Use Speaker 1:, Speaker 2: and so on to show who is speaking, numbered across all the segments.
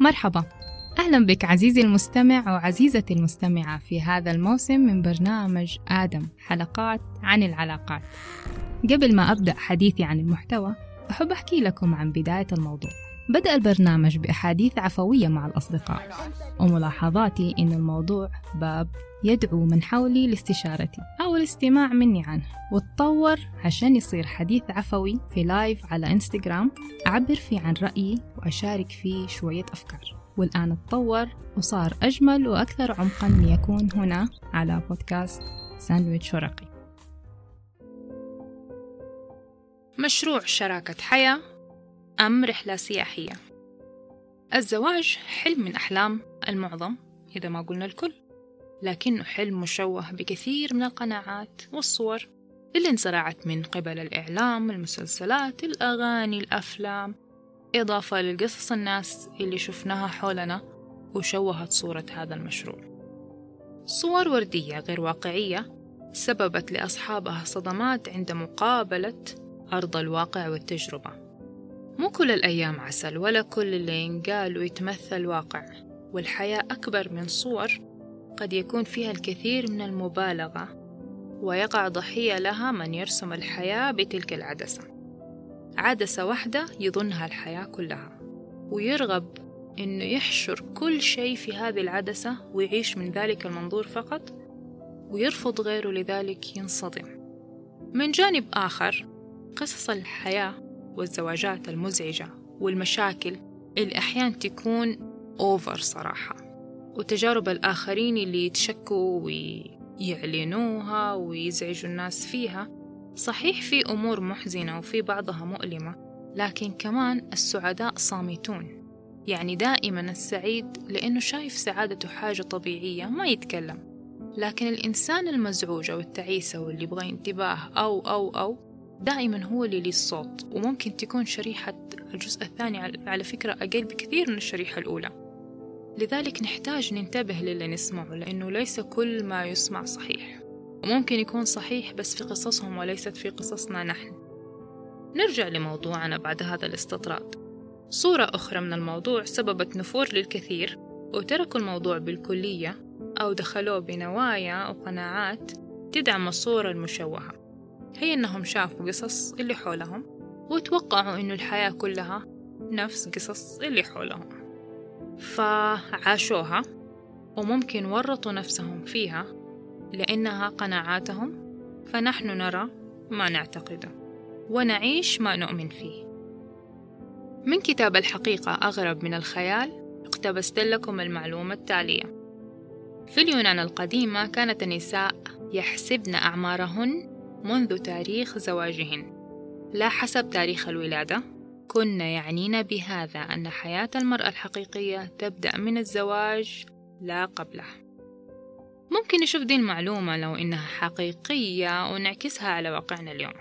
Speaker 1: مرحبا. أهلا بك عزيزي المستمع وعزيزتي المستمعة في هذا الموسم من برنامج آدم حلقات عن العلاقات. قبل ما أبدأ حديثي عن المحتوى أحب أحكي لكم عن بداية الموضوع. بدأ البرنامج بأحاديث عفوية مع الأصدقاء. وملاحظاتي إن الموضوع باب يدعو من حولي لاستشارتي أو الاستماع مني عنه. وتطور عشان يصير حديث عفوي في لايف على إنستغرام. أعبر فيه عن رأيي وأشارك فيه شوية أفكار. والآن تطور وصار أجمل وأكثر عمقا ليكون هنا على بودكاست ساندويتش ورقي. مشروع شراكة حياة أم رحلة سياحية. الزواج حلم من أحلام المعظم إذا ما قلنا الكل. لكنه حلم مشوه بكثير من القناعات والصور اللي انزرعت من قبل الإعلام المسلسلات الأغاني الأفلام. إضافة للقصص الناس اللي شفناها حولنا وشوهت صورة هذا المشروع. صور وردية غير واقعية سببت لأصحابها صدمات عند مقابلة أرض الواقع والتجربة. مو كل الأيام عسل ولا كل اللي ينقال ويتمثل واقع. والحياة أكبر من صور قد يكون فيها الكثير من المبالغة ويقع ضحية لها من يرسم الحياة بتلك العدسة. عدسة واحدة يظنها الحياة كلها ويرغب إنه يحشر كل شيء في هذه العدسة ويعيش من ذلك المنظور فقط ويرفض غيره لذلك ينصدم. من جانب آخر قصص الحياة والزواجات المزعجة والمشاكل اللي أحيانا تكون أوفر صراحة. وتجارب الآخرين اللي يتشكوا ويعلنوها ويزعجوا الناس فيها. صحيح في أمور محزنة وفي بعضها مؤلمة لكن كمان السعداء صامتون. يعني دائما السعيد لأنه شايف سعادته حاجة طبيعية ما يتكلم. لكن الإنسان المزعوج أو التعيسة واللي يبغى انتباه أو أو أو دائما هو اللي ليه الصوت وممكن تكون شريحة الجزء الثاني على فكرة أقل بكثير من الشريحة الأولى. لذلك نحتاج ننتبه للي نسمعه لأنه ليس كل ما يسمع صحيح. وممكن يكون صحيح بس في قصصهم وليست في قصصنا نحن. نرجع لموضوعنا بعد هذا الاستطراد. صورة أخرى من الموضوع سببت نفور للكثير وتركوا الموضوع بالكلية أو دخلوه بنوايا وقناعات تدعم الصورة المشوهة. هي أنهم شافوا قصص اللي حولهم وتوقعوا أنه الحياة كلها نفس قصص اللي حولهم. فعاشوها وممكن ورطوا نفسهم فيها لأنها قناعاتهم فنحن نرى ما نعتقده ونعيش ما نؤمن فيه. من كتاب الحقيقة أغرب من الخيال اقتبست لكم المعلومة التالية. في اليونان القديمة كانت النساء يحسبن أعمارهن منذ تاريخ زواجهن. لا حسب تاريخ الولادة. كن يعنين بهذا أن حياة المرأة الحقيقية تبدأ من الزواج لا قبله. ممكن نشوف دي المعلومة لو إنها حقيقية ونعكسها على واقعنا اليوم.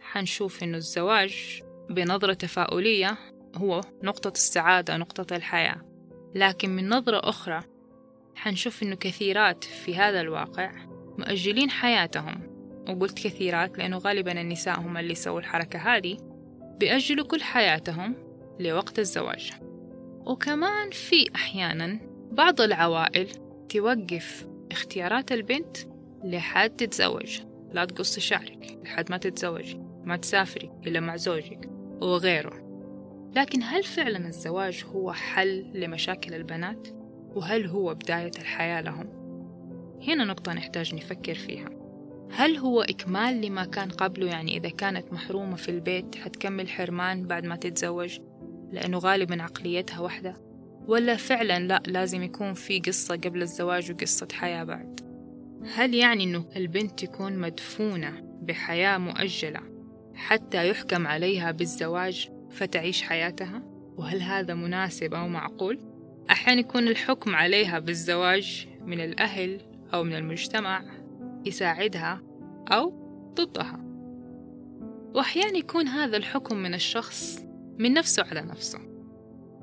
Speaker 1: حنشوف إنه الزواج بنظرة تفاؤلية هو نقطة السعادة نقطة الحياة. لكن من نظرة أخرى حنشوف إنه كثيرات في هذا الواقع مؤجلين حياتهم وقلت كثيرات لأنه غالبا النساء هم اللي سووا الحركة هذه بيأجلوا كل حياتهم لوقت الزواج وكمان في أحيانا بعض العوائل توقف اختيارات البنت لحد تتزوج لا تقصي شعرك لحد ما تتزوجي ما تسافري إلا مع زوجك وغيره لكن هل فعلا الزواج هو حل لمشاكل البنات؟ وهل هو بداية الحياة لهم؟ هنا نقطة نحتاج نفكر فيها هل هو إكمال لما كان قبله؟ يعني إذا كانت محرومة في البيت حتكمل حرمان بعد ما تتزوج لأنه غالبا عقليتها واحدة ولا فعلا لا لازم يكون في قصة قبل الزواج وقصة حياة بعد. هل يعني أنه البنت تكون مدفونة بحياة مؤجلة حتى يحكم عليها بالزواج فتعيش حياتها؟ وهل هذا مناسب أو معقول؟ أحيانا يكون الحكم عليها بالزواج من الأهل أو من المجتمع. يساعدها أو ضدها. وأحيانا يكون هذا الحكم من الشخص من نفسه على نفسه.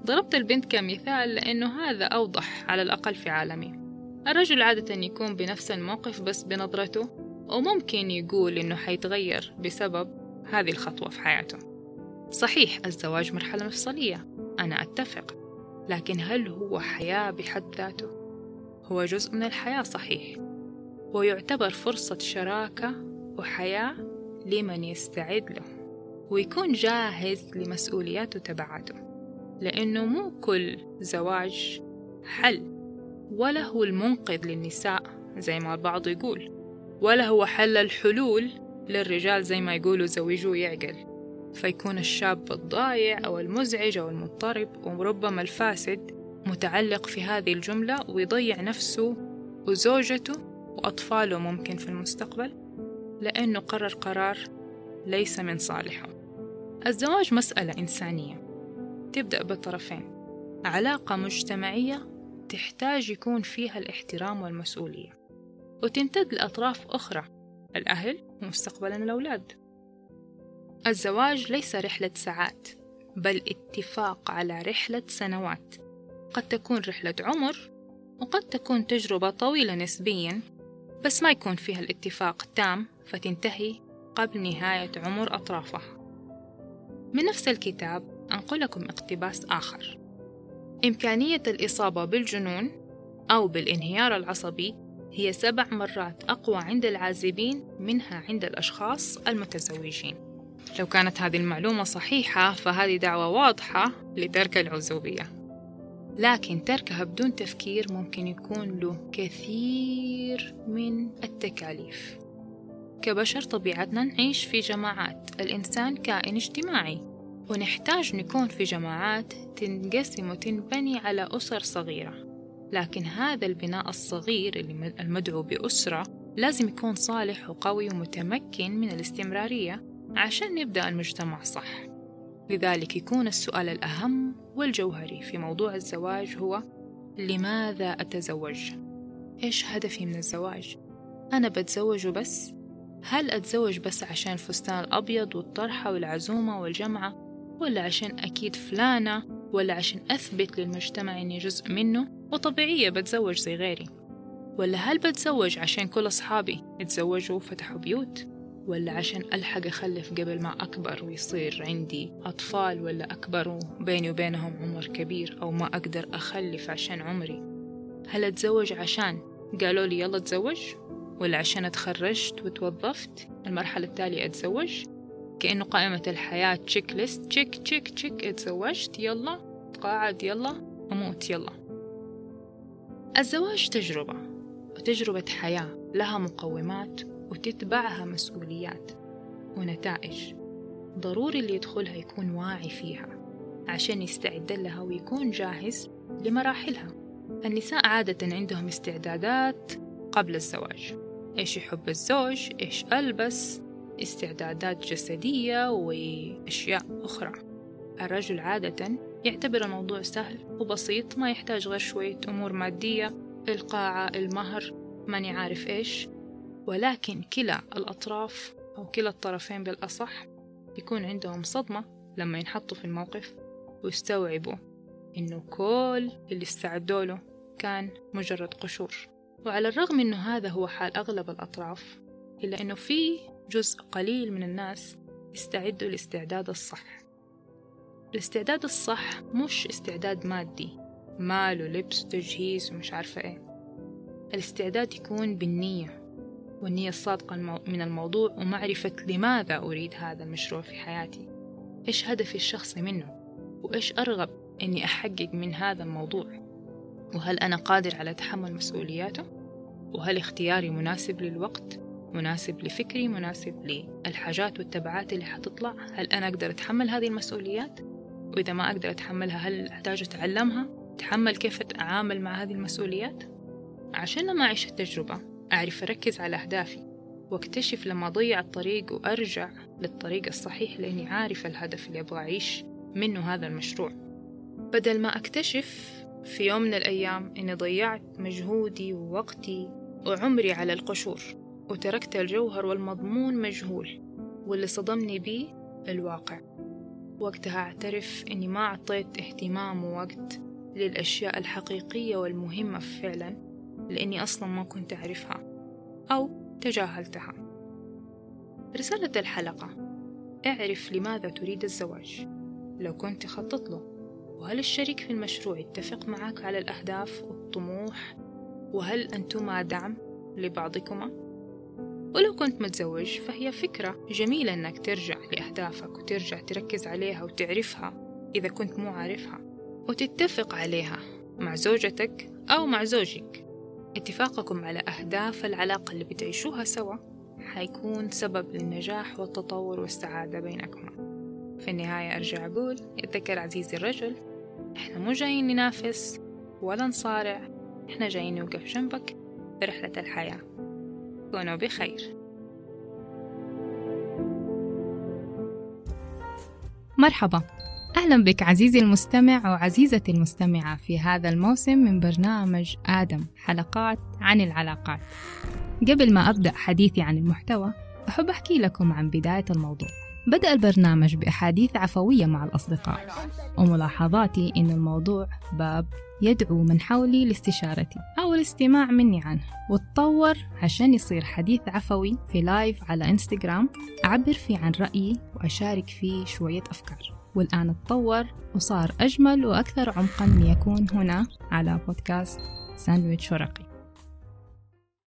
Speaker 1: ضربت البنت كمثال لأنه هذا أوضح على الأقل في عالمي. الرجل عادة يكون بنفس الموقف بس بنظرته وممكن يقول إنه حيتغير بسبب هذه الخطوة في حياته. صحيح الزواج مرحلة مفصلية أنا أتفق لكن هل هو حياة بحد ذاته؟ هو جزء من الحياة صحيح. ويعتبر فرصة شراكة وحياة لمن يستعد له ويكون جاهز لمسؤولياته تبعاته. لأنه مو كل زواج حل ولا هو المنقذ للنساء زي ما البعض يقول ولا هو حل الحلول للرجال زي ما يقولوا زوجوه يعقل. فيكون الشاب الضايع أو المزعج أو المضطرب وربما الفاسد متعلق في هذه الجملة ويضيع نفسه وزوجته وأطفاله ممكن في المستقبل لأنه قرر قرار ليس من صالحه. الزواج مسألة إنسانية تبدأ بالطرفين. علاقة مجتمعية تحتاج يكون فيها الاحترام والمسؤولية. وتمتد لأطراف أخرى الأهل ومستقبلا الأولاد. الزواج ليس رحلة ساعات بل اتفاق على رحلة سنوات. قد تكون رحلة عمر وقد تكون تجربة طويلة نسبيا بس ما يكون فيها الاتفاق تام فتنتهي قبل نهاية عمر أطرافها من نفس الكتاب أنقل لكم اقتباس آخر. إمكانية الإصابة بالجنون أو بالانهيار العصبي هي سبع مرات أقوى عند العازبين منها عند الأشخاص المتزوجين. لو كانت هذه المعلومة صحيحة فهذه دعوة واضحة لترك العزوبية. لكن تركها بدون تفكير ممكن يكون له كثير من التكاليف. كبشر طبيعتنا نعيش في جماعات الإنسان كائن اجتماعي. ونحتاج نكون في جماعات تنقسم وتنبني على أسر صغيرة. لكن هذا البناء الصغير المدعو بأسرة لازم يكون صالح وقوي ومتمكن من الاستمرارية عشان نبدأ المجتمع صح. لذلك يكون السؤال الأهم والجوهري في موضوع الزواج هو لماذا أتزوج؟ إيش هدفي من الزواج؟ أنا بتزوج بس؟ هل أتزوج بس عشان الفستان الأبيض والطرحة والعزومة والجمعة؟ ولا عشان أكيد فلانة ولا عشان أثبت للمجتمع إني جزء منه وطبيعية بتزوج زي غيري ولا هل بتزوج عشان كل أصحابي يتزوجوا وفتحوا بيوت ولا عشان ألحق أخلف قبل ما أكبر ويصير عندي أطفال ولا أكبر بيني وبينهم عمر كبير أو ما أقدر أخلف عشان عمري؟ هل أتزوج عشان؟ قالوا لي يلا تزوج ولا عشان اتخرجت وتوظفت؟ المرحلة التالية أتزوج. كأنه قائمة الحياة check list check check check أتزوجت يلا. تقاعد يلا. أموت يلا. الزواج تجربة وتجربة حياة لها مقومات وتتبعها مسؤوليات ونتائج ضروري اللي يدخلها يكون واعي فيها عشان يستعد لها ويكون جاهز لمراحلها. النساء عادة عندهم استعدادات قبل الزواج. إيش يحب الزوج؟ إيش ألبس؟ استعدادات جسدية وأشياء أخرى. الرجل عادة يعتبر الموضوع سهل وبسيط ما يحتاج غير شوية أمور مادية القاعة المهر ماني عارف إيش؟ ولكن كلا الأطراف أو كلا الطرفين بالأصح يكون عندهم صدمة لما ينحطوا في الموقف ويستوعبوا إنه كل اللي استعدوا له كان مجرد قشور. وعلى الرغم إنه هذا هو حال أغلب الأطراف إلا إنه في جزء قليل من الناس يستعدوا الاستعداد الصح. الاستعداد الصح مش استعداد مادي مال ولبس وتجهيز ومش عارفة إيه. الاستعداد يكون بالنية. والنية الصادقة من الموضوع ومعرفة لماذا أريد هذا المشروع في حياتي؟ إيش هدفي الشخصي منه؟ وإيش أرغب إني أحقق من هذا الموضوع؟ وهل أنا قادر على تحمل مسؤولياته؟ وهل اختياري مناسب للوقت؟ مناسب لفكري؟ مناسب للحاجات والتبعات اللي حتطلع؟ هل أنا أقدر أتحمل هذه المسؤوليات؟ وإذا ما أقدر أتحملها هل أحتاج أتعلمها؟ أتحمل كيف أتعامل مع هذه المسؤوليات؟ عشان لما أعيش التجربة. أعرف أركز على أهدافي وأكتشف لما أضيع الطريق وأرجع للطريق الصحيح لأني عارف الهدف اللي أبغى أعيش منه هذا المشروع. بدل ما أكتشف في يوم من الأيام إني ضيعت مجهودي ووقتي وعمري على القشور وتركت الجوهر والمضمون مجهول واللي صدمني بيه الواقع. وقتها أعترف أني ما أعطيت اهتمام ووقت للأشياء الحقيقية والمهمة فعلا لأني أصلا ما كنت أعرفها أو تجاهلتها. رسالة الحلقة اعرف لماذا تريد الزواج. لو كنت خطط له وهل الشريك في المشروع يتفق معك على الأهداف والطموح؟ وهل أنتما دعم لبعضكما؟ ولو كنت متزوج فهي فكرة جميلة أنك ترجع لأهدافك وترجع تركز عليها وتعرفها إذا كنت مو عارفها وتتفق عليها مع زوجتك أو مع زوجك. اتفاقكم على أهداف العلاقة اللي بتعيشوها سوا حيكون سبب للنجاح والتطور والسعادة بينكما في النهاية أرجع أقول اتذكر عزيزي الرجل إحنا مو جايين ننافس ولا نصارع إحنا جايين نوقف جنبك في رحلة الحياة. كونوا بخير.
Speaker 2: مرحبا. أهلا بك عزيزي المستمع وعزيزتي المستمعة في هذا الموسم من برنامج آدم حلقات عن العلاقات. قبل ما أبدأ حديثي عن المحتوى أحب أحكي لكم عن بداية الموضوع. بدأ البرنامج بأحاديث عفوية مع الأصدقاء. وملاحظاتي إن الموضوع باب يدعو من حولي لاستشارتي أو الاستماع مني عنه. وتطور عشان يصير حديث عفوي في لايف على إنستغرام. أعبر فيه عن رأيي وأشارك فيه شوية أفكار. والآن تطور وصار أجمل وأكثر عمقا ليكون هنا على بودكاست ساندويتش ورقي.